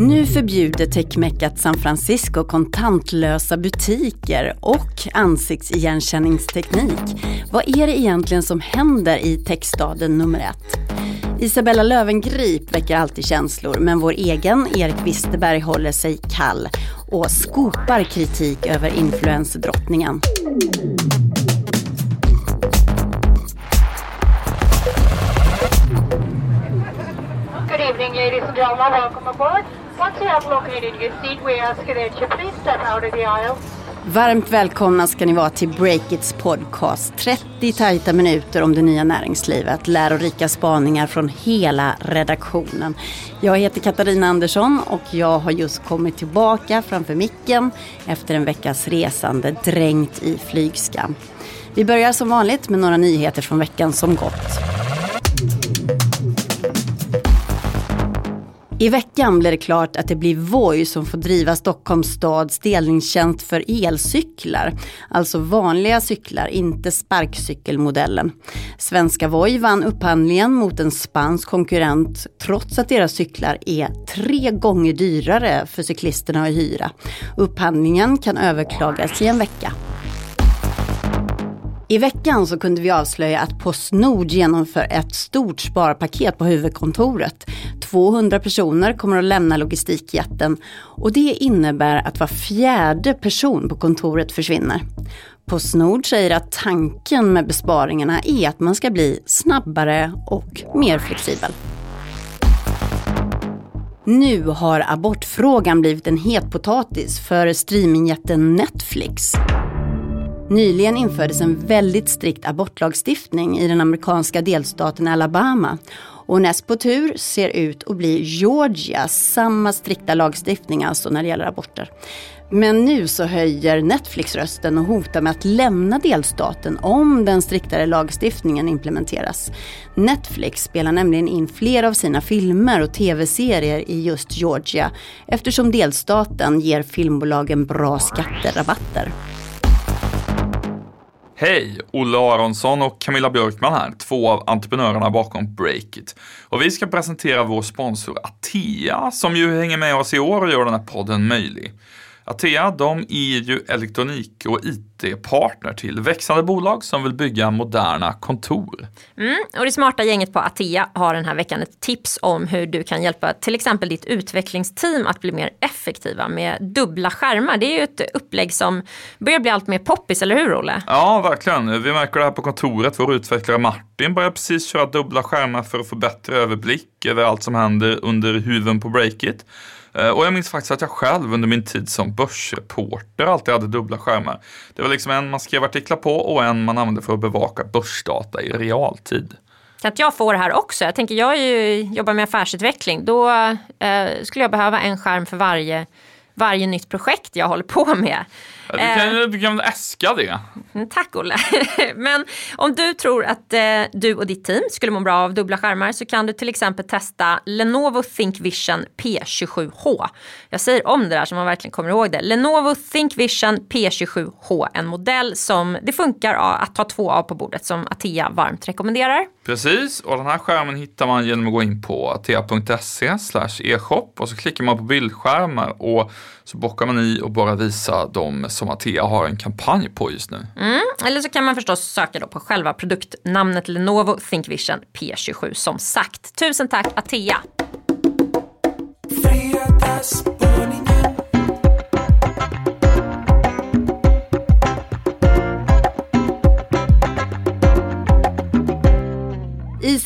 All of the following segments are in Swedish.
Nu förbjuder techmeckat San Francisco kontantlösa butiker och ansiktsigenkänningsteknik. Vad är det egentligen som händer i techstaden nummer ett? Isabella Lövengrip väcker alltid känslor men vår egen Erik Wisterberg håller sig kall och skopar kritik över influenserdrottningen. Good evening, ladies and gentlemen. Welcome aboard. Once you have located your seat, we ask that you please step out of the aisle. Varmt välkomna ska ni vara till Breakits podcast. 30 tajta minuter om det nya näringslivet. Lärorika spaningar från hela redaktionen. Jag heter Katarina Andersson och jag har just kommit tillbaka framför micken efter en veckas resande dränkt i flygskam. Vi börjar som vanligt med några nyheter från veckan som gått. I veckan blev det klart att det blir Voi som får driva Stockholms stads delningstjänst för elcyklar. Alltså vanliga cyklar, inte sparkcykelmodellen. Svenska Voi vann upphandlingen mot en spansk konkurrent trots att deras cyklar är tre gånger dyrare för cyklisterna att hyra. Upphandlingen kan överklagas i en vecka. I veckan så kunde vi avslöja att Postnord genomför ett stort sparpaket på huvudkontoret. 200 personer kommer att lämna logistikjätten och det innebär att var fjärde person på kontoret försvinner. Postnord säger att tanken med besparingarna är att man ska bli snabbare och mer flexibel. Nu har abortfrågan blivit en het potatis för streamingjätten Netflix. Nyligen infördes en väldigt strikt abortlagstiftning i den amerikanska delstaten Alabama. Och näst på tur ser ut att bli Georgia, samma strikta lagstiftning alltså när det gäller aborter. Men nu så höjer Netflix rösten och hotar med att lämna delstaten om den striktare lagstiftningen implementeras. Netflix spelar nämligen in flera av sina filmer och tv-serier i just Georgia eftersom delstaten ger filmbolagen bra skatterabatter. Hej! Olle Aronsson och Camilla Björkman här, två av entreprenörerna bakom Breakit. Och vi ska presentera vår sponsor Atea som ju hänger med oss i år och gör den här podden möjlig. Atea, de är ju elektronik och IT-partner till växande bolag som vill bygga moderna kontor. Mm, och det smarta gänget på Atea har den här veckan ett tips om hur du kan hjälpa till exempel ditt utvecklingsteam att bli mer effektiva med dubbla skärmar. Det är ju ett upplägg som börjar bli allt mer poppis, eller hur Olle? Ja, verkligen. Vi märker det här på kontoret. Vår utvecklare Martin börjar precis köra dubbla skärmar för att få bättre överblick över allt som händer under huven på Breakit. Eh, och jag minns faktiskt att jag själv under min tid som börsreporter alltid hade dubbla skärmar. Det var liksom en man skrev artiklar på och en man använde för att bevaka börsdata i realtid. Kan inte jag få det här också? Jag tänker jag ju, jobbar med affärsutveckling. Då eh, skulle jag behöva en skärm för varje, varje nytt projekt jag håller på med. Ja, du, kan, eh, du kan äska det. Mm, tack Olle. Men om du tror att eh, du och ditt team skulle må bra av dubbla skärmar så kan du till exempel testa Lenovo ThinkVision P27H. Jag säger om det där så man verkligen kommer ihåg det. Lenovo ThinkVision P27H, en modell som det funkar att ta två av på bordet som Atea varmt rekommenderar. Precis, och den här skärmen hittar man genom att gå in på atea.se e-shop och så klickar man på bildskärmar och så bockar man i och bara visa dem som Atea har en kampanj på just nu. Mm, eller så kan man förstås söka då på själva produktnamnet Lenovo ThinkVision P27 som sagt. Tusen tack Atea!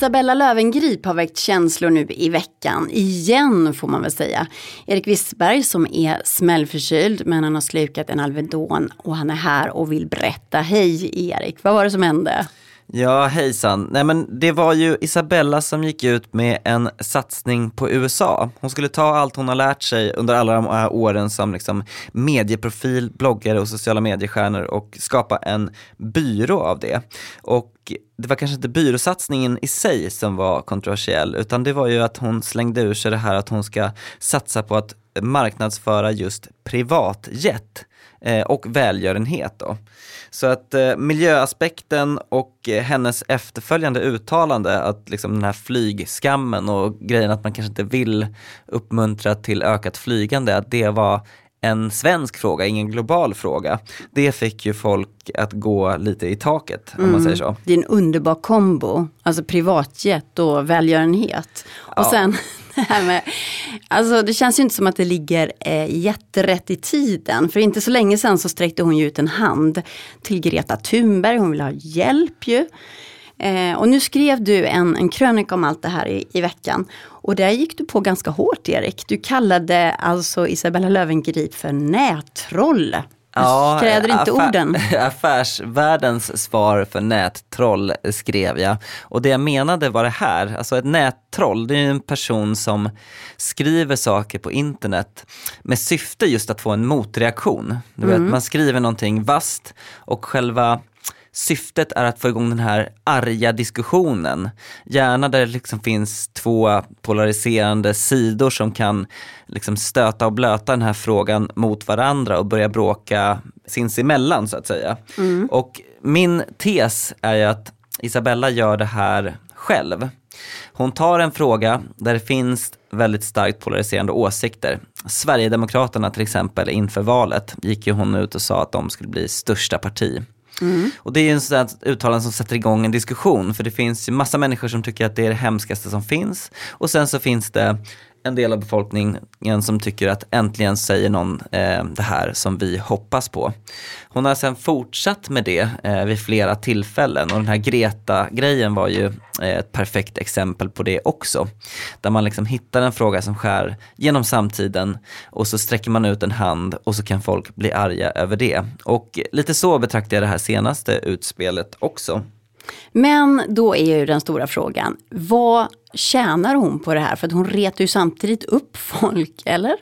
Isabella Lövengrip har väckt känslor nu i veckan. Igen får man väl säga. Erik Wissberg som är smällförkyld men han har slukat en Alvedon och han är här och vill berätta. Hej Erik, vad var det som hände? Ja, hejsan. Nej men det var ju Isabella som gick ut med en satsning på USA. Hon skulle ta allt hon har lärt sig under alla de här åren som liksom medieprofil, bloggare och sociala mediestjärnor och skapa en byrå av det. Och det var kanske inte byråsatsningen i sig som var kontroversiell, utan det var ju att hon slängde ur sig det här att hon ska satsa på att marknadsföra just privatjet och välgörenhet. Då. Så att eh, miljöaspekten och eh, hennes efterföljande uttalande att liksom den här flygskammen och grejen att man kanske inte vill uppmuntra till ökat flygande, att det var en svensk fråga, ingen global fråga. Det fick ju folk att gå lite i taket om man säger så. Det är en underbar kombo, alltså privatjet och välgörenhet. Och Ja. sen alltså det känns ju inte som att det ligger eh, jätterätt i tiden. För inte så länge sedan så sträckte hon ju ut en hand till Greta Thunberg, hon vill ha hjälp ju. Eh, och nu skrev du en, en krönika om allt det här i, i veckan. Och där gick du på ganska hårt Erik. Du kallade alltså Isabella Löwengrip för nättroll. Du skräder inte affär- orden. Affärsvärldens svar för nättroll skrev jag. Och det jag menade var det här, alltså ett nättroll, det är en person som skriver saker på internet med syfte just att få en motreaktion. Du vet, man skriver någonting vast och själva Syftet är att få igång den här arga diskussionen. Gärna där det liksom finns två polariserande sidor som kan liksom stöta och blöta den här frågan mot varandra och börja bråka sinsemellan så att säga. Och min tes är ju att Isabella gör det här själv. Hon tar en fråga där det finns väldigt starkt polariserande åsikter. Sverigedemokraterna till exempel inför valet gick ju hon ut och sa att de skulle bli största parti. Och det är ju en sån där uttalande som sätter igång en diskussion för det finns ju massa människor som tycker att det är det hemskaste som finns. Och sen så finns det en del av befolkningen som tycker att äntligen säger någon eh, det här som vi hoppas på. Hon har sen fortsatt med det eh, vid flera tillfällen och den här Greta-grejen var ju eh, ett perfekt exempel på det också. Där man liksom hittar en fråga som skär genom samtiden och så sträcker man ut en hand och så kan folk bli arga över det. Och lite så betraktar jag det här senaste utspelet också. Men då är ju den stora frågan, vad tjänar hon på det här? För att hon retar ju samtidigt upp folk, eller?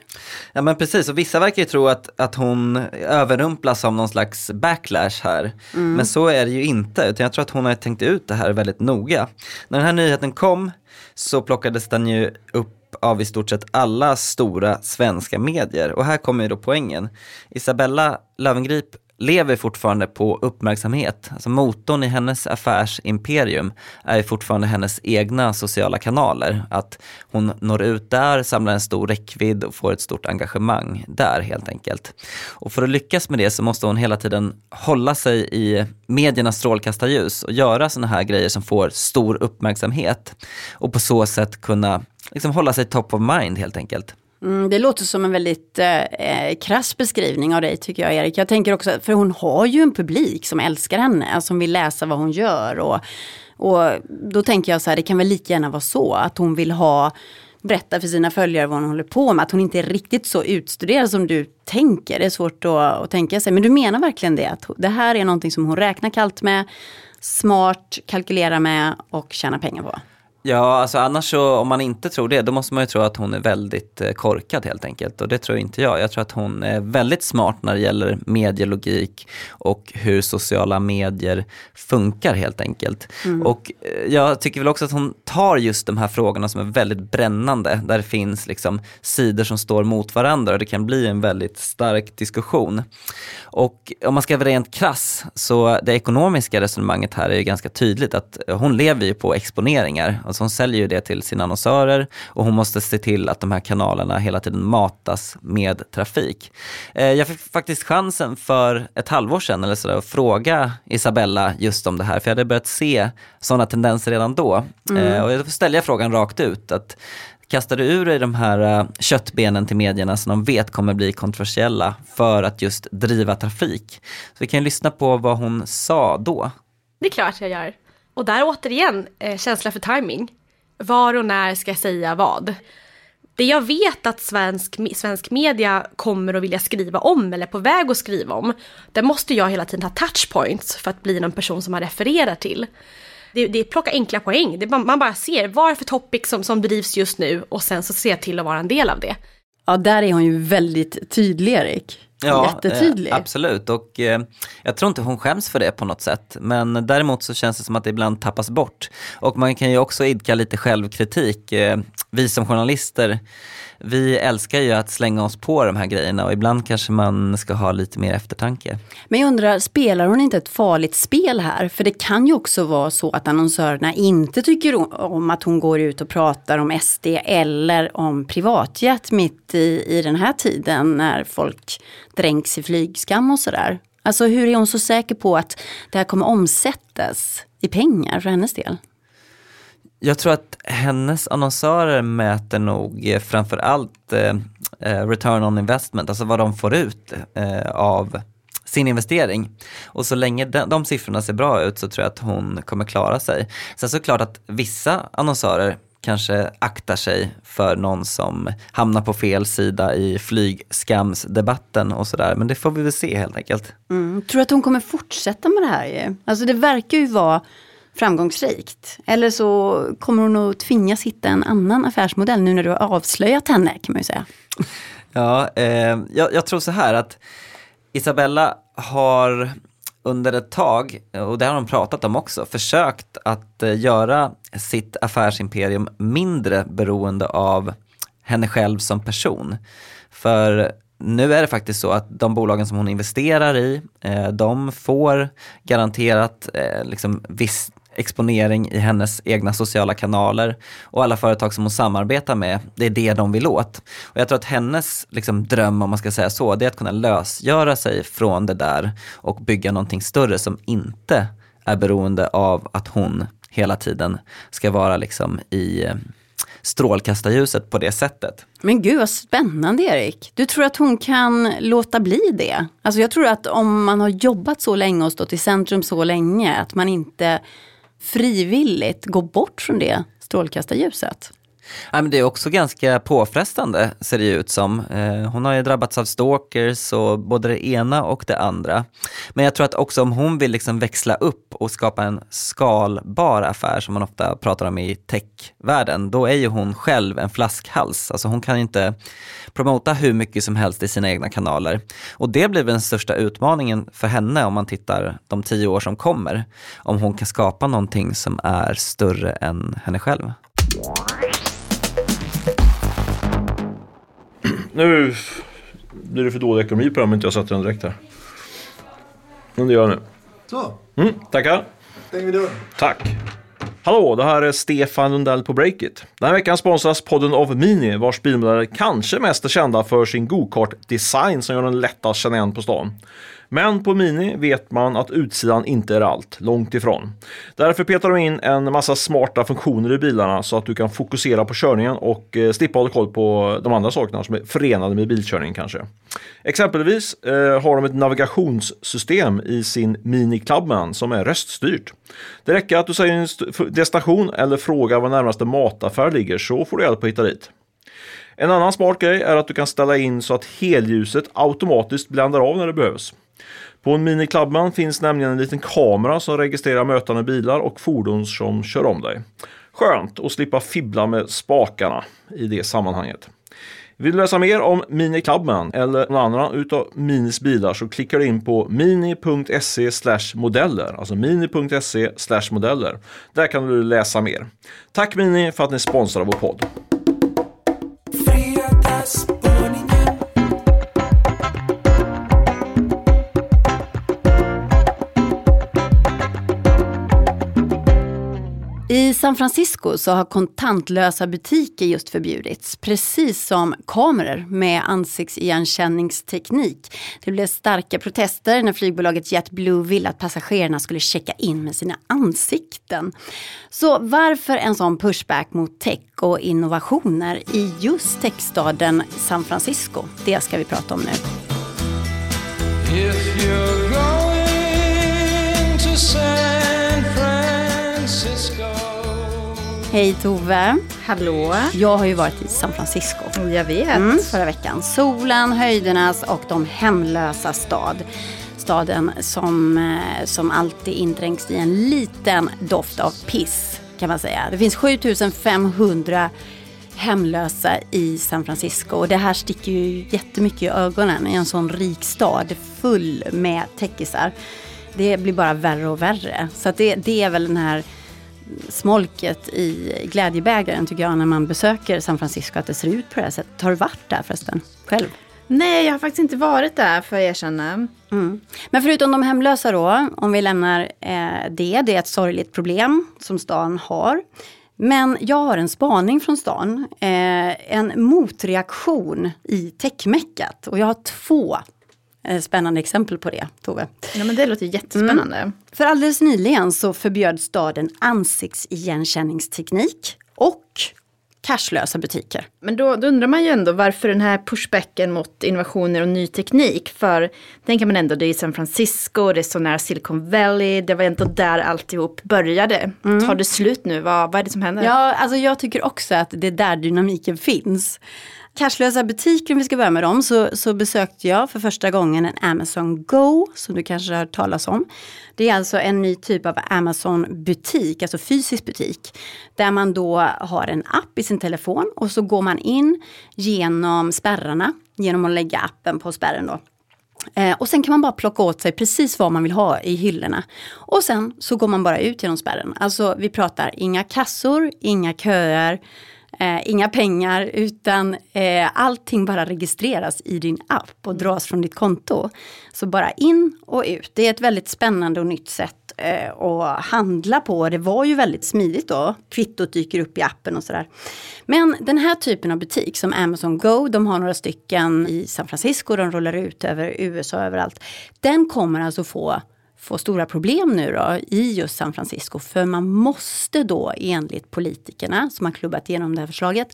Ja men precis, och vissa verkar ju tro att, att hon överrumplas av någon slags backlash här. Men så är det ju inte, utan jag tror att hon har tänkt ut det här väldigt noga. När den här nyheten kom så plockades den ju upp av i stort sett alla stora svenska medier. Och här kommer ju då poängen. Isabella Löwengrip lever fortfarande på uppmärksamhet. Alltså motorn i hennes affärsimperium är fortfarande hennes egna sociala kanaler. Att hon når ut där, samlar en stor räckvidd och får ett stort engagemang där helt enkelt. Och för att lyckas med det så måste hon hela tiden hålla sig i mediernas strålkastarljus och göra sådana här grejer som får stor uppmärksamhet. Och på så sätt kunna liksom hålla sig top of mind helt enkelt. Mm, det låter som en väldigt eh, eh, krass beskrivning av dig tycker jag Erik. Jag tänker också, för hon har ju en publik som älskar henne, alltså som vill läsa vad hon gör. Och, och då tänker jag så här, det kan väl lika gärna vara så att hon vill ha berätta för sina följare vad hon håller på med. Att hon inte är riktigt så utstuderad som du tänker. Det är svårt att, att tänka sig. Men du menar verkligen det? Att det här är någonting som hon räknar kallt med, smart, kalkylerar med och tjänar pengar på. Ja, alltså annars så om man inte tror det, då måste man ju tro att hon är väldigt eh, korkad helt enkelt. Och det tror inte jag. Jag tror att hon är väldigt smart när det gäller medielogik och hur sociala medier funkar helt enkelt. Och eh, jag tycker väl också att hon tar just de här frågorna som är väldigt brännande, där det finns liksom sidor som står mot varandra och det kan bli en väldigt stark diskussion. Och om man ska vara rent krass, så det ekonomiska resonemanget här är ju ganska tydligt att hon lever ju på exponeringar. Alltså hon säljer ju det till sina annonsörer och hon måste se till att de här kanalerna hela tiden matas med trafik. Eh, Jag fick faktiskt chansen för ett halvår sedan eller så där, att fråga Isabella just om det här, för jag hade börjat se sådana tendenser redan då. Eh, Och då ställde jag frågan rakt ut, att Kastar du ur dig de här eh, köttbenen till medierna som de vet kommer bli kontroversiella för att just driva trafik? Så vi kan ju lyssna på vad hon sa då. Det är klart jag gör. Och där återigen, eh, känsla för timing. Var och när ska jag säga vad? Det jag vet att svensk, svensk media kommer att vilja skriva om eller är på väg att skriva om, där måste jag hela tiden ha touchpoints för att bli någon person som man refererar till. Det, det är plocka enkla poäng, det, man bara ser vad är för topic som, som drivs just nu och sen så ser jag till att vara en del av det. Ja, där är hon ju väldigt tydlig Erik. Jättetydlig. Eh, absolut, och eh, jag tror inte hon skäms för det på något sätt. Men däremot så känns det som att det ibland tappas bort. Och man kan ju också idka lite självkritik. Eh, vi som journalister, vi älskar ju att slänga oss på de här grejerna och ibland kanske man ska ha lite mer eftertanke. Men jag undrar, spelar hon inte ett farligt spel här? För det kan ju också vara så att annonsörerna inte tycker om att hon går ut och pratar om SD eller om privatjet mitt i, i den här tiden när folk dränks i flygskam och sådär. Alltså hur är hon så säker på att det här kommer omsättas i pengar för hennes del? Jag tror att hennes annonsörer mäter nog eh, framförallt eh, eh, return on investment, alltså vad de får ut eh, av sin investering. Och så länge de, de siffrorna ser bra ut så tror jag att hon kommer klara sig. Sen så är det klart att vissa annonsörer kanske aktar sig för någon som hamnar på fel sida i flygskamsdebatten och sådär. Men det får vi väl se helt enkelt. Mm. Tror du att hon kommer fortsätta med det här? Alltså det verkar ju vara framgångsrikt. Eller så kommer hon att tvingas hitta en annan affärsmodell nu när du har avslöjat henne kan man ju säga. Ja, eh, jag, jag tror så här att Isabella har under ett tag, och det har de pratat om också, försökt att eh, göra sitt affärsimperium mindre beroende av henne själv som person. För nu är det faktiskt så att de bolagen som hon investerar i, eh, de får garanterat eh, liksom viss exponering i hennes egna sociala kanaler och alla företag som hon samarbetar med, det är det de vill åt. Och jag tror att hennes liksom, dröm, om man ska säga så, det är att kunna lösgöra sig från det där och bygga någonting större som inte är beroende av att hon hela tiden ska vara liksom i eh, strålkastarljuset på det sättet. Men gud vad spännande Erik. Du tror att hon kan låta bli det? Alltså jag tror att om man har jobbat så länge och stått i centrum så länge att man inte frivilligt gå bort från det strålkastarljuset? Ja, men det är också ganska påfrestande ser det ut som. Eh, hon har ju drabbats av stalkers och både det ena och det andra. Men jag tror att också om hon vill liksom växla upp och skapa en skalbar affär som man ofta pratar om i techvärlden, då är ju hon själv en flaskhals. Alltså hon kan inte promota hur mycket som helst i sina egna kanaler. Och det blir den största utmaningen för henne om man tittar de tio år som kommer. Om hon kan skapa någonting som är större än henne själv. Nu blir det för dålig ekonomi på om inte jag sätter den direkt här. Men det gör jag nu. Så, Mm, tackar. stänger vi dörren. Tack. Hallå, det här är Stefan Lundell på Breakit. Den här veckan sponsras podden av Mini, vars bilmodeller kanske mest är kända för sin go-kart-design som gör den lätt att känna igen på stan. Men på Mini vet man att utsidan inte är allt, långt ifrån. Därför petar de in en massa smarta funktioner i bilarna så att du kan fokusera på körningen och eh, slippa hålla koll på de andra sakerna som är förenade med bilkörning kanske. Exempelvis eh, har de ett navigationssystem i sin Mini Clubman som är röststyrt. Det räcker att du säger en destination eller frågar var närmaste mataffär ligger så får du hjälp att hitta dit. En annan smart grej är att du kan ställa in så att helljuset automatiskt bländar av när det behövs. På en Mini Clubman finns nämligen en liten kamera som registrerar mötande bilar och fordon som kör om dig. Skönt att slippa fibbla med spakarna i det sammanhanget. Vill du läsa mer om Mini Clubman eller någon annan utav Minis bilar så klickar du in på mini.se modeller. Alltså mini.se modeller. Där kan du läsa mer. Tack Mini för att ni sponsrar vår podd. I San Francisco så har kontantlösa butiker just förbjudits, precis som kameror med ansiktsigenkänningsteknik. Det blev starka protester när flygbolaget JetBlue ville att passagerarna skulle checka in med sina ansikten. Så varför en sån pushback mot tech och innovationer i just techstaden San Francisco? Det ska vi prata om nu. Hej Tove! Hallå? Jag har ju varit i San Francisco. Jag vet. Mm, förra veckan. Solen, höjdernas och de hemlösa stad. Staden som, eh, som alltid indränks i en liten doft av piss kan man säga. Det finns 7500 hemlösa i San Francisco. Och det här sticker ju jättemycket i ögonen i en sån rik stad full med täckisar. Det blir bara värre och värre. Så det, det är väl den här smolket i glädjebägaren tycker jag när man besöker San Francisco att det ser ut på det här sättet. Har du varit där förresten? Själv? Nej, jag har faktiskt inte varit där får jag erkänna. Mm. Men förutom de hemlösa då, om vi lämnar eh, det, det är ett sorgligt problem som stan har. Men jag har en spaning från stan, eh, en motreaktion i techmeckat. Och jag har två spännande exempel på det, Tove. Ja, men det låter jättespännande. För alldeles nyligen så förbjöd staden ansiktsigenkänningsteknik och cashlösa butiker. Men då, då undrar man ju ändå varför den här pushbacken mot innovationer och ny teknik. För tänker man ändå, det är San Francisco, det är så nära Silicon Valley, det var ändå där alltihop började. Tar det slut nu? Vad, vad är det som händer? Ja, alltså jag tycker också att det är där dynamiken finns. Cashlösa butiker, om vi ska börja med dem, så, så besökte jag för första gången en Amazon Go, som du kanske har hört talas om. Det är alltså en ny typ av Amazon-butik, alltså fysisk butik, där man då har en app i sin telefon och så går man in genom spärrarna, genom att lägga appen på spärren då. Eh, och sen kan man bara plocka åt sig precis vad man vill ha i hyllorna. Och sen så går man bara ut genom spärren. Alltså vi pratar inga kassor, inga köer, eh, inga pengar utan eh, allting bara registreras i din app och dras från ditt konto. Så bara in och ut. Det är ett väldigt spännande och nytt sätt eh, att handla på. Det var ju väldigt smidigt då. Kvittot dyker upp i appen och sådär. Men den här typen av butik som Amazon Go, de har några stycken i San Francisco, de rullar ut över USA överallt. Den kommer alltså få få stora problem nu då i just San Francisco. För man måste då enligt politikerna som har klubbat igenom det här förslaget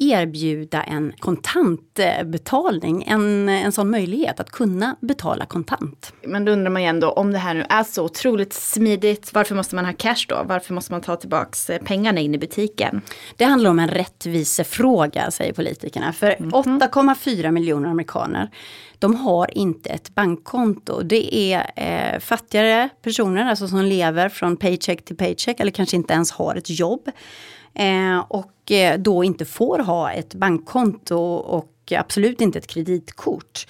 erbjuda en kontantbetalning, en, en sån möjlighet att kunna betala kontant. Men då undrar man ju ändå, om det här nu är så otroligt smidigt, varför måste man ha cash då? Varför måste man ta tillbaks eh, pengarna in i butiken? Det handlar om en rättvisefråga, säger politikerna. För 8,4 miljoner amerikaner, de har inte ett bankkonto. Det är eh, fattigare personer, alltså som lever från paycheck till paycheck, eller kanske inte ens har ett jobb. Eh, och eh, då inte får ha ett bankkonto och absolut inte ett kreditkort.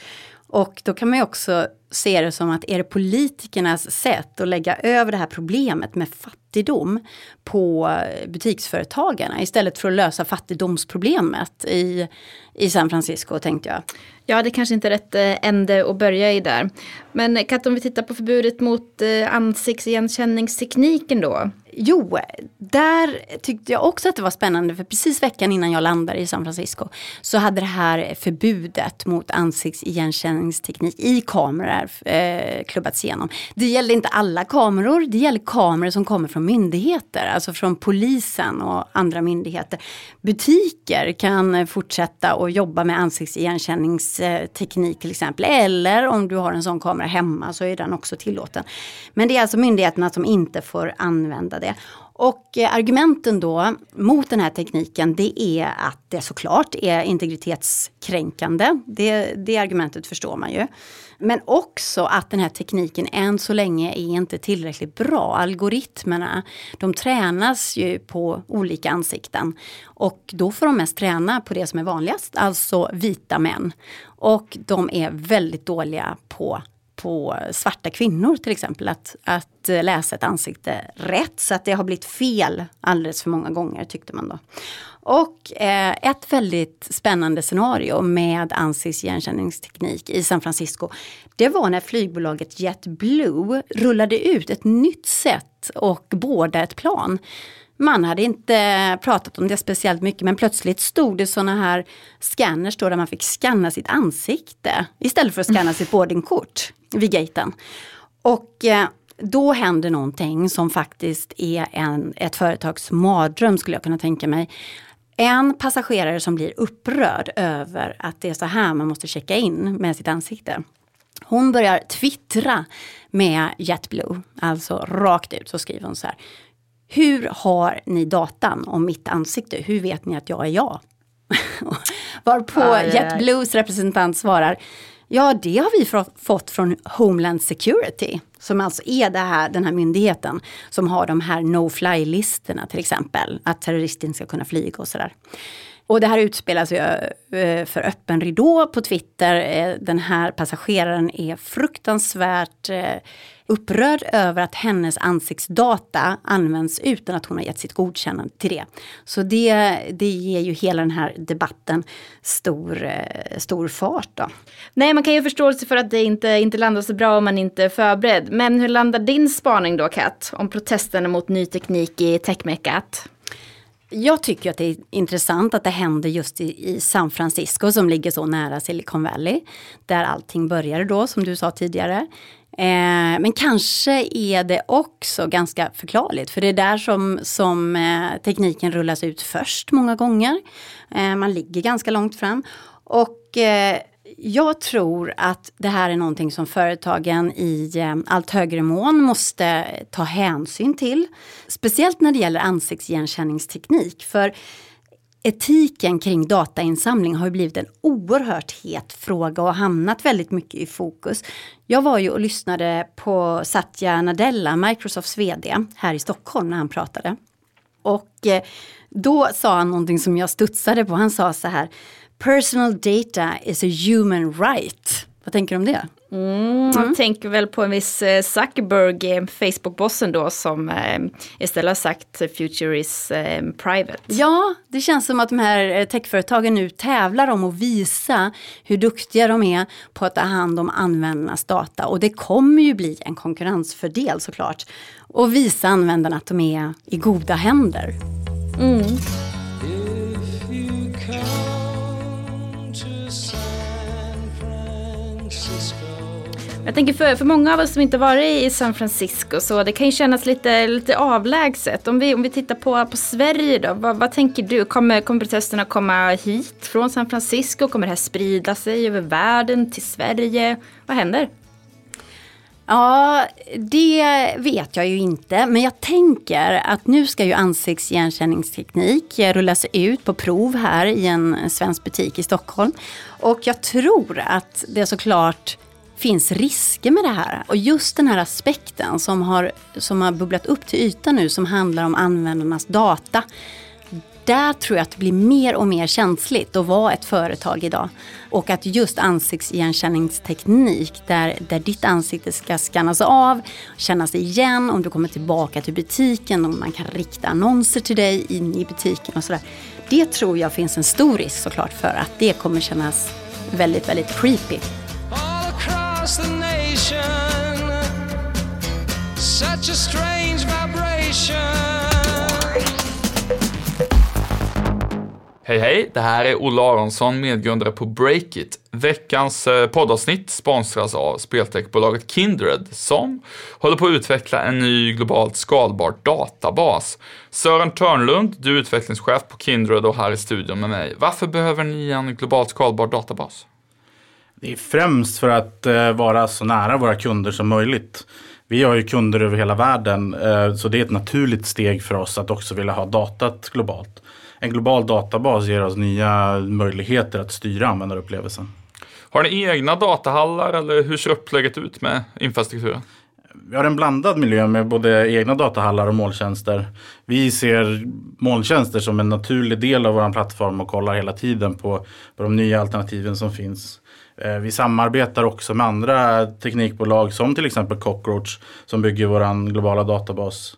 Och då kan man ju också se det som att är det politikernas sätt att lägga över det här problemet med fattigdom på butiksföretagarna istället för att lösa fattigdomsproblemet i, i San Francisco tänkte jag. Ja, det kanske inte är rätt eh, ände att börja i där. Men eh, Kat, om vi tittar på förbudet mot ansiktsigenkänningstekniken då. Jo, där tyckte jag också att det var spännande för precis veckan innan jag landade i San Francisco så hade det här förbudet mot ansiktsigenkänningsteknik i kameror eh, klubbats igenom. Det gällde inte alla kameror, det gällde kameror som kommer från myndigheter, alltså från polisen och andra myndigheter. Butiker kan fortsätta att jobba med ansiktsigenkänningsteknik till exempel, eller om du har en sån kamera hemma så är den också tillåten. Men det är alltså myndigheterna som inte får använda det. Och eh, argumenten då mot den här tekniken det är att det såklart är integritetskränkande. Det, det argumentet förstår man ju. Men också att den här tekniken än så länge är inte tillräckligt bra. Algoritmerna, de tränas ju på olika ansikten. Och då får de mest träna på det som är vanligast, alltså vita män. Och de är väldigt dåliga på på svarta kvinnor till exempel. Att, att eh, läsa ett ansikte rätt. Så att det har blivit fel alldeles för många gånger tyckte man då. Och eh, ett väldigt spännande scenario med ansiktsigenkänningsteknik i San Francisco. Det var när flygbolaget JetBlue rullade ut ett nytt sätt att båda ett plan. Man hade inte pratat om det speciellt mycket men plötsligt stod det sådana här scanners då där man fick scanna sitt ansikte istället för att scanna sitt boardingkort vid gaten. Och eh, då händer någonting som faktiskt är en, ett företags mardröm skulle jag kunna tänka mig. En passagerare som blir upprörd över att det är så här man måste checka in med sitt ansikte. Hon börjar twittra med JetBlue, alltså rakt ut så skriver hon så här. Hur har ni datan om mitt ansikte? Hur vet ni att jag är jag? Varpå Aj. JetBlues representant svarar Ja, det har vi fått- från Homeland Security. Som alltså är det här, den här myndigheten som har de här no-fly-listorna till exempel. Att terrorister inte ska kunna flyga och sådär. Och det här utspelas ju eh, för öppen ridå på Twitter. Eh, den här passageraren är fruktansvärt eh, upprörd över att hennes ansiktsdata används utan att hon har gett sitt godkännande till det. Så det, det ger ju hela den här debatten stor, stor fart. Då. Nej, man kan ju ha förståelse för att det inte, inte landar så bra om man inte är förberedd. Men hur landar din spaning då, Kat? Om protesterna mot ny teknik i techmeckat? Jag tycker att det är intressant att det händer just i, i San Francisco som ligger så nära Silicon Valley. Där allting började då, som du sa tidigare. Eh, men kanske är det också ganska förklarligt, för det är där som, som eh, tekniken rullas ut först många gånger. Eh, man ligger ganska långt fram. Och eh, jag tror att det här är någonting som företagen i eh, allt högre mån måste ta hänsyn till. Speciellt när det gäller ansiktsigenkänningsteknik. För etiken kring datainsamling har ju blivit en oerhört het fråga och hamnat väldigt mycket i fokus. Jag var ju och lyssnade på Satya Nadella, Microsofts VD, här i Stockholm när han pratade. Och eh, då sa han någonting som jag studsade på. Han sa så här, personal data is a human right. Vad tänker du om det? Mm. Jag tänker väl på en viss eh, Zuckerberg, eh, Facebook-bossen då, som eh, istället har sagt future is private. Ja, det känns som att de här techföretagen nu tävlar om att visa hur duktiga de är på att ta hand om användarnas data. Och det kommer ju bli en konkurrensfördel såklart. Och visa användarna att de är i goda händer. Mm. Jag tänker för, för många av oss som inte varit i San Francisco så det kan ju kännas lite, lite avlägset. Om vi, om vi tittar på, på Sverige då, vad, vad tänker du? Kommer, kommer protesterna komma hit från San Francisco? Kommer det här sprida sig över världen till Sverige? Vad händer? Ja, det vet jag ju inte. Men jag tänker att nu ska ju ansiktsigenkänningsteknik rullas ut på prov här i en svensk butik i Stockholm. Och jag tror att det såklart finns risker med det här. Och just den här aspekten som har, som har bubblat upp till ytan nu som handlar om användarnas data. Där tror jag att det blir mer och mer känsligt att vara ett företag idag. Och att just ansiktsigenkänningsteknik där, där ditt ansikte ska skannas av, kännas igen om du kommer tillbaka till butiken och man kan rikta annonser till dig in i butiken och sådär. Det tror jag finns en stor risk såklart för att det kommer kännas väldigt, väldigt creepy across the nation. Such a strange vibration. Hej hej, det här är Olle Aronsson, medgrundare på Breakit. Veckans eh, poddavsnitt sponsras av speltechbolaget Kindred som håller på att utveckla en ny globalt skalbar databas. Sören Törnlund, du är utvecklingschef på Kindred och här i studion med mig. Varför behöver ni en globalt skalbar databas? Det är främst för att eh, vara så nära våra kunder som möjligt. Vi har ju kunder över hela världen eh, så det är ett naturligt steg för oss att också vilja ha datat globalt. En global databas ger oss nya möjligheter att styra användarupplevelsen. Har ni egna datahallar eller hur ser upplägget ut med infrastrukturen? Vi har en blandad miljö med både egna datahallar och molntjänster. Vi ser molntjänster som en naturlig del av vår plattform och kollar hela tiden på, på de nya alternativen som finns. Eh, vi samarbetar också med andra teknikbolag som till exempel Cockroach som bygger vår globala databas.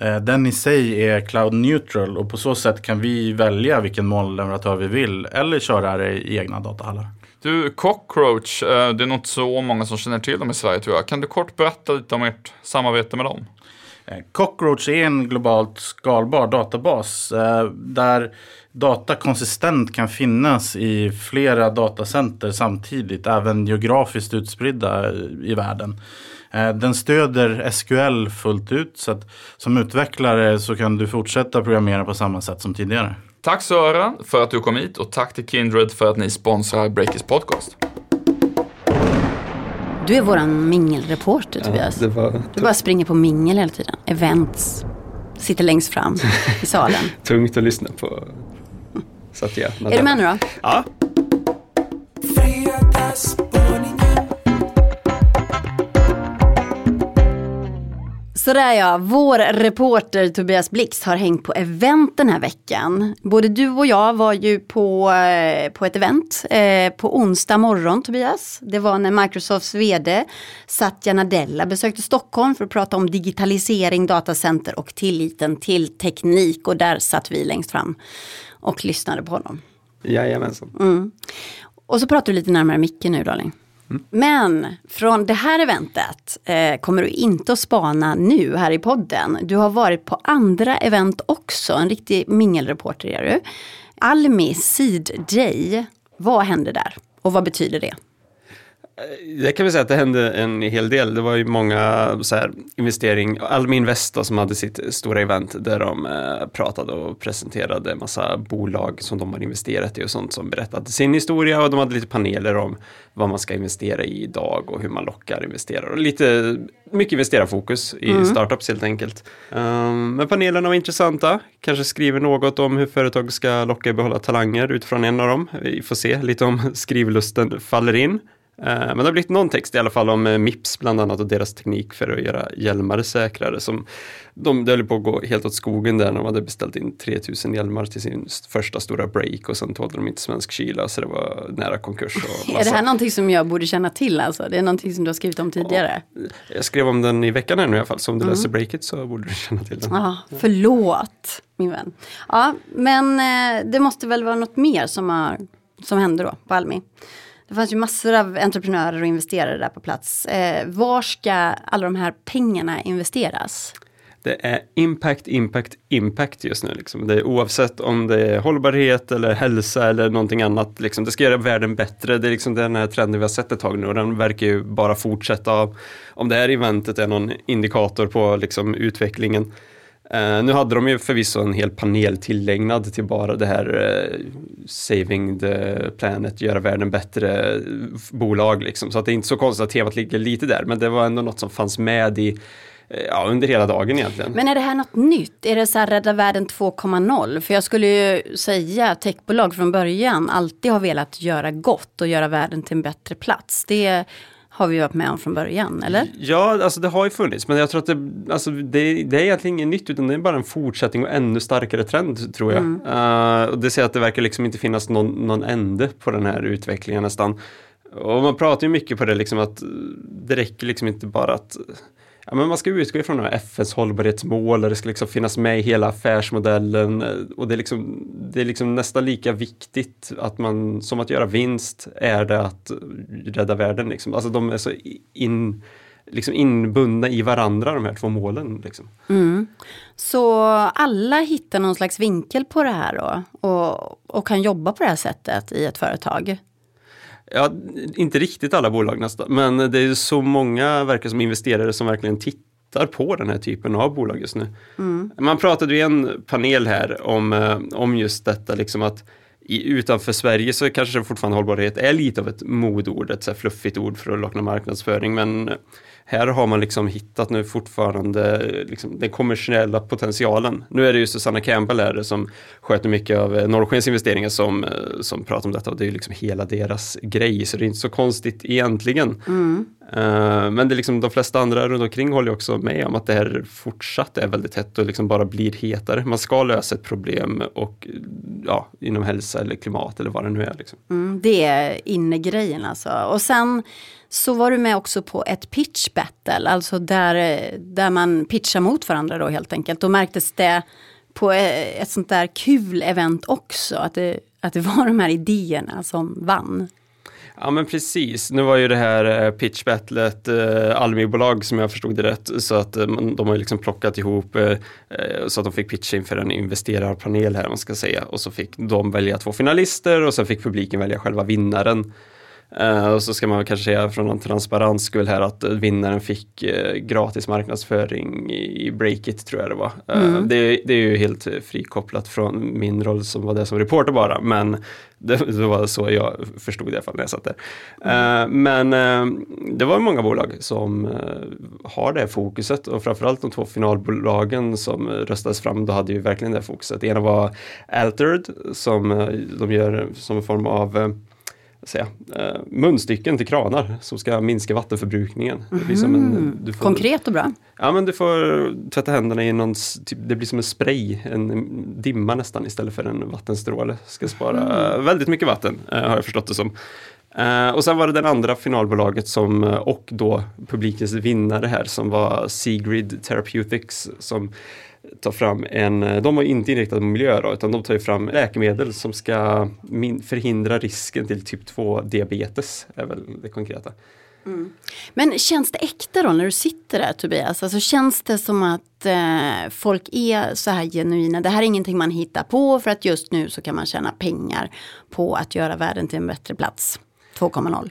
Eh, den i sig är cloud neutral och på så sätt kan vi välja vilken molnleverantör vi vill eller köra det i egna datahallar. Du, Cockroach, eh, det är nog inte så många som känner till dem i Sverige tror jag. Kan du kort berätta lite om ert samarbete med dem? Eh, Cockroach är en globalt skalbar databas eh, där data konsistent kan finnas i flera datacenter samtidigt, även geografiskt utspridda eh, i världen. Den stöder SQL fullt ut så att som utvecklare så kan du fortsätta programmera på samma sätt som tidigare. Tack Sören för att du kom hit och tack till Kindred för att ni sponsrar Breakers podcast. Du är våran mingelreporter Tobias. det var Du bara springer på mingel hela tiden. Events. Sitter längst fram i salen. tungt att lyssna på. Så att ja, Är du med nu då? Ja. Sådär ja, vår reporter Tobias Blix har hängt på event den här veckan. Både du och jag var ju på, eh, på ett event eh, på onsdag morgon Tobias. Det var när Microsofts vd Satya Nadella besökte Stockholm för att prata om digitalisering, datacenter och tilliten till teknik. Och där satt vi längst fram och lyssnade på honom. Jajamensan. Mm. Och så pratar du lite närmare micken nu darling. Men från det här eventet eh, kommer du inte att spana nu här i podden. Du har varit på andra event också, en riktig mingelreporter är du. Almi Seed Day, vad händer där? Och vad betyder det? Det kan vi säga att det hände en hel del. Det var ju många så här, investering, Almi Invest då, som hade sitt stora event där de eh, pratade och presenterade massa bolag som de har investerat i och sånt som berättade sin historia och de hade lite paneler om vad man ska investera i idag och hur man lockar investerare och lite mycket investerarfokus i Mm. startups helt enkelt. Um, men panelerna var intressanta, kanske skriver något om hur företag ska locka och behålla talanger utifrån en av dem. Vi får se lite om skrivlusten faller in. Eh, Men det har blivit någon text i alla fall om eh, Mips bland annat och deras teknik för att göra hjälmar säkrare. Som de, det höll på att gå helt åt skogen där när de hade beställt in 3000 hjälmar till sin första stora break och sen tålde de inte svensk kyla så det var nära konkurs. Är det här någonting som jag borde känna till alltså? Det är någonting som du har skrivit om tidigare? Jag skrev om den i veckan här nu i alla fall, så om du Mm. läser breaket så borde du känna till den. Ja, förlåt min vän. Ja, men eh, det måste väl vara något mer som, har, som hände då på Almi. Det fanns ju massor av entreprenörer och investerare där på plats. Eh, var ska alla de här pengarna investeras? Det är impact, impact, impact just nu. Liksom. Det är oavsett om det är hållbarhet eller hälsa eller någonting annat. Liksom. Det ska göra världen bättre. Det är liksom den här trenden vi har sett ett tag nu och den verkar ju bara fortsätta. Om det här eventet är någon indikator på liksom, utvecklingen. Uh, nu hade de ju förvisso en hel panel tillägnad till bara det här uh, Saving the Planet, göra världen bättre eh, bolag. Liksom. Så att det är inte så konstigt att temat ligger lite där, men det var ändå något som fanns med i Ja, under hela dagen egentligen. Men är det här något nytt? Är det så här Rädda Världen 2.0? För jag skulle ju säga att techbolag från början alltid har velat göra gott och göra världen till en bättre plats. Det har vi varit med om från början, eller? Ja, alltså det har ju funnits, men jag tror att det, alltså det, det är egentligen inget nytt, utan det är bara en fortsättning och ännu starkare trend, tror jag. Mm. Eh, och det ser att det verkar liksom inte finnas någon, någon ände på den här utvecklingen nästan. Och man pratar ju mycket på det, liksom att det räcker liksom inte bara att Ja, men man ska utgå ifrån några FNs hållbarhetsmål och det ska liksom finnas med i hela affärsmodellen eh, och det är, liksom, det är liksom nästan lika viktigt att man, som att göra vinst är det att rädda världen. Liksom. Alltså de är så in, liksom inbundna i varandra de här två målen. Liksom. Mm. Så alla hittar någon slags vinkel på det här då och, och kan jobba på det här sättet i ett företag? Ja, inte riktigt alla bolag nästan, men det är så många verkar som investerare som verkligen tittar på den här typen av bolag just nu. Mm. Man pratade i en panel här om, eh, om just detta, liksom att i, utanför Sverige så kanske fortfarande hållbarhet är lite av ett modord, ett så fluffigt ord för att locka marknadsföring, men här har man liksom hittat nu fortfarande liksom den kommersiella potentialen. Nu är det ju Susanna Campbell här som sköter mycket av eh, Norrskens investeringar som, eh, som pratar om detta och det är ju liksom hela deras grej så det är inte så konstigt egentligen. Mm. Eh, Men det är liksom, de flesta andra runt omkring håller också med om att det här fortsatt är väldigt hett och liksom bara blir hetare. Man ska lösa ett problem och ja, inom hälsa eller klimat eller vad det nu är. Liksom. Mm, det är innegrejen alltså. Och sen så var du med också på ett pitch battle, alltså där, där man pitchar mot varandra då helt enkelt. Då märktes det på eh, ett sånt där kul event också, att det, att det var de här idéerna som vann. Ja men precis, nu var ju det här pitchbattlet pitch battlet eh, Almi-bolag som jag förstod det rätt så att eh, man- de har ju liksom plockat ihop eh, så att de fick pitcha inför en investerarpanel här man ska säga och så fick de välja två finalister och sen fick publiken välja själva vinnaren. Eh, och så ska man kanske säga från någon transparens skull här att vinnaren fick eh, gratis marknadsföring i, i Breakit tror jag det var. Eh, Mm. det, det är ju helt frikopplat från min roll som var det som reporter bara men det, det var så jag förstod det i alla fall när jag satt där. Eh, men det var många bolag som har det fokuset och framförallt de två finalbolagen som röstades fram, då hade ju verkligen det fokuset. Det ena var Altered som de gör som en form av säga, eh, munstycken till kranar som ska minska vattenförbrukningen. Det blir som en, du får, Konkret och bra. Ja men du får tvätta händerna i någon, typ, det blir som en spray, en dimma nästan istället för en vattenstråle. Ska spara väldigt mycket vatten eh, har jag förstått det som. Eh, och sen var det den andra finalbolaget som, eh, och då publikens vinnare här som var Sigrid Therapeutics som ta fram en, eh, de har inte inriktat på miljö då, utan de tar ju fram läkemedel som ska min, förhindra risken till typ 2 diabetes, är väl det konkreta. Mm. Men känns det äkta då när du sitter där Tobias? Alltså känns det som att eh, folk är så här genuina? Det här är ingenting man hittar på för att just nu så kan man tjäna pengar på att göra världen till en bättre plats. 2,0.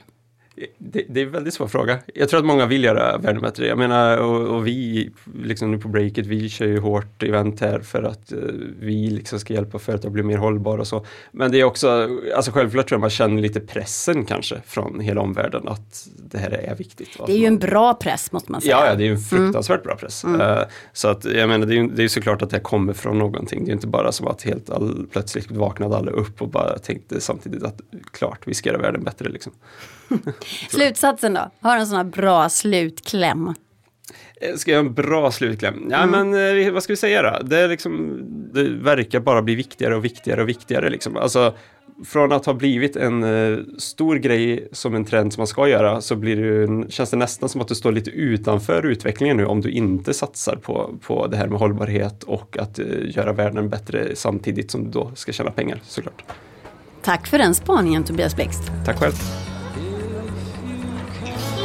Det, det är en väldigt svår fråga. Jag tror att många vill göra världen bättre. Jag menar, och, och vi liksom nu på Breakit, vi kör ju hårt event här för att eh, vi liksom ska hjälpa företag att bli mer hållbara och så. Men det är också, alltså självklart tror jag man känner lite pressen kanske från hela omvärlden att det här är viktigt. Det är ju en bra press måste man säga. Ja, ja, det är ju en fruktansvärt bra press. Eh, så att jag menar, det är ju det är såklart att det här kommer från någonting. Det är inte bara som att helt all, plötsligt vaknade alla upp och bara tänkte samtidigt att klart, vi ska göra världen bättre liksom. Slutsatsen då? Har en sån här bra slutkläm. Eh, Ska jag göra en bra slutkläm? Ja, men eh, vad ska vi säga då? Det, liksom, det verkar bara bli viktigare och viktigare och viktigare. Liksom. Alltså, från att ha blivit en eh, stor grej som en trend som man ska göra så blir det känns det nästan som att du står lite utanför utvecklingen nu om du inte satsar på, på det här med hållbarhet och att göra världen bättre samtidigt som du då ska tjäna pengar såklart. Tack för den spaningen Tobias Blixt. Tack själv.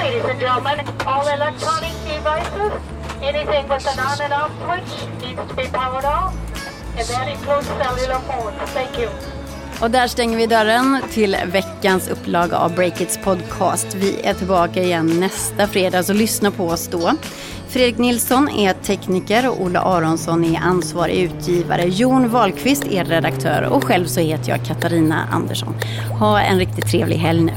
Ladies and gentlemen, all electronic devices, anything with an on and off switch needs to be powered off, and that includes cellular phones. Thank you. Och där stänger vi dörren till veckans upplaga av Breakits podcast. Vi är tillbaka igen nästa fredag, så lyssna på oss då. Fredrik Nilsson är tekniker och Ola Aronsson är ansvarig utgivare. Jon Wahlqvist är redaktör och själv så heter jag Katarina Andersson. Ha en riktigt trevlig helg nu.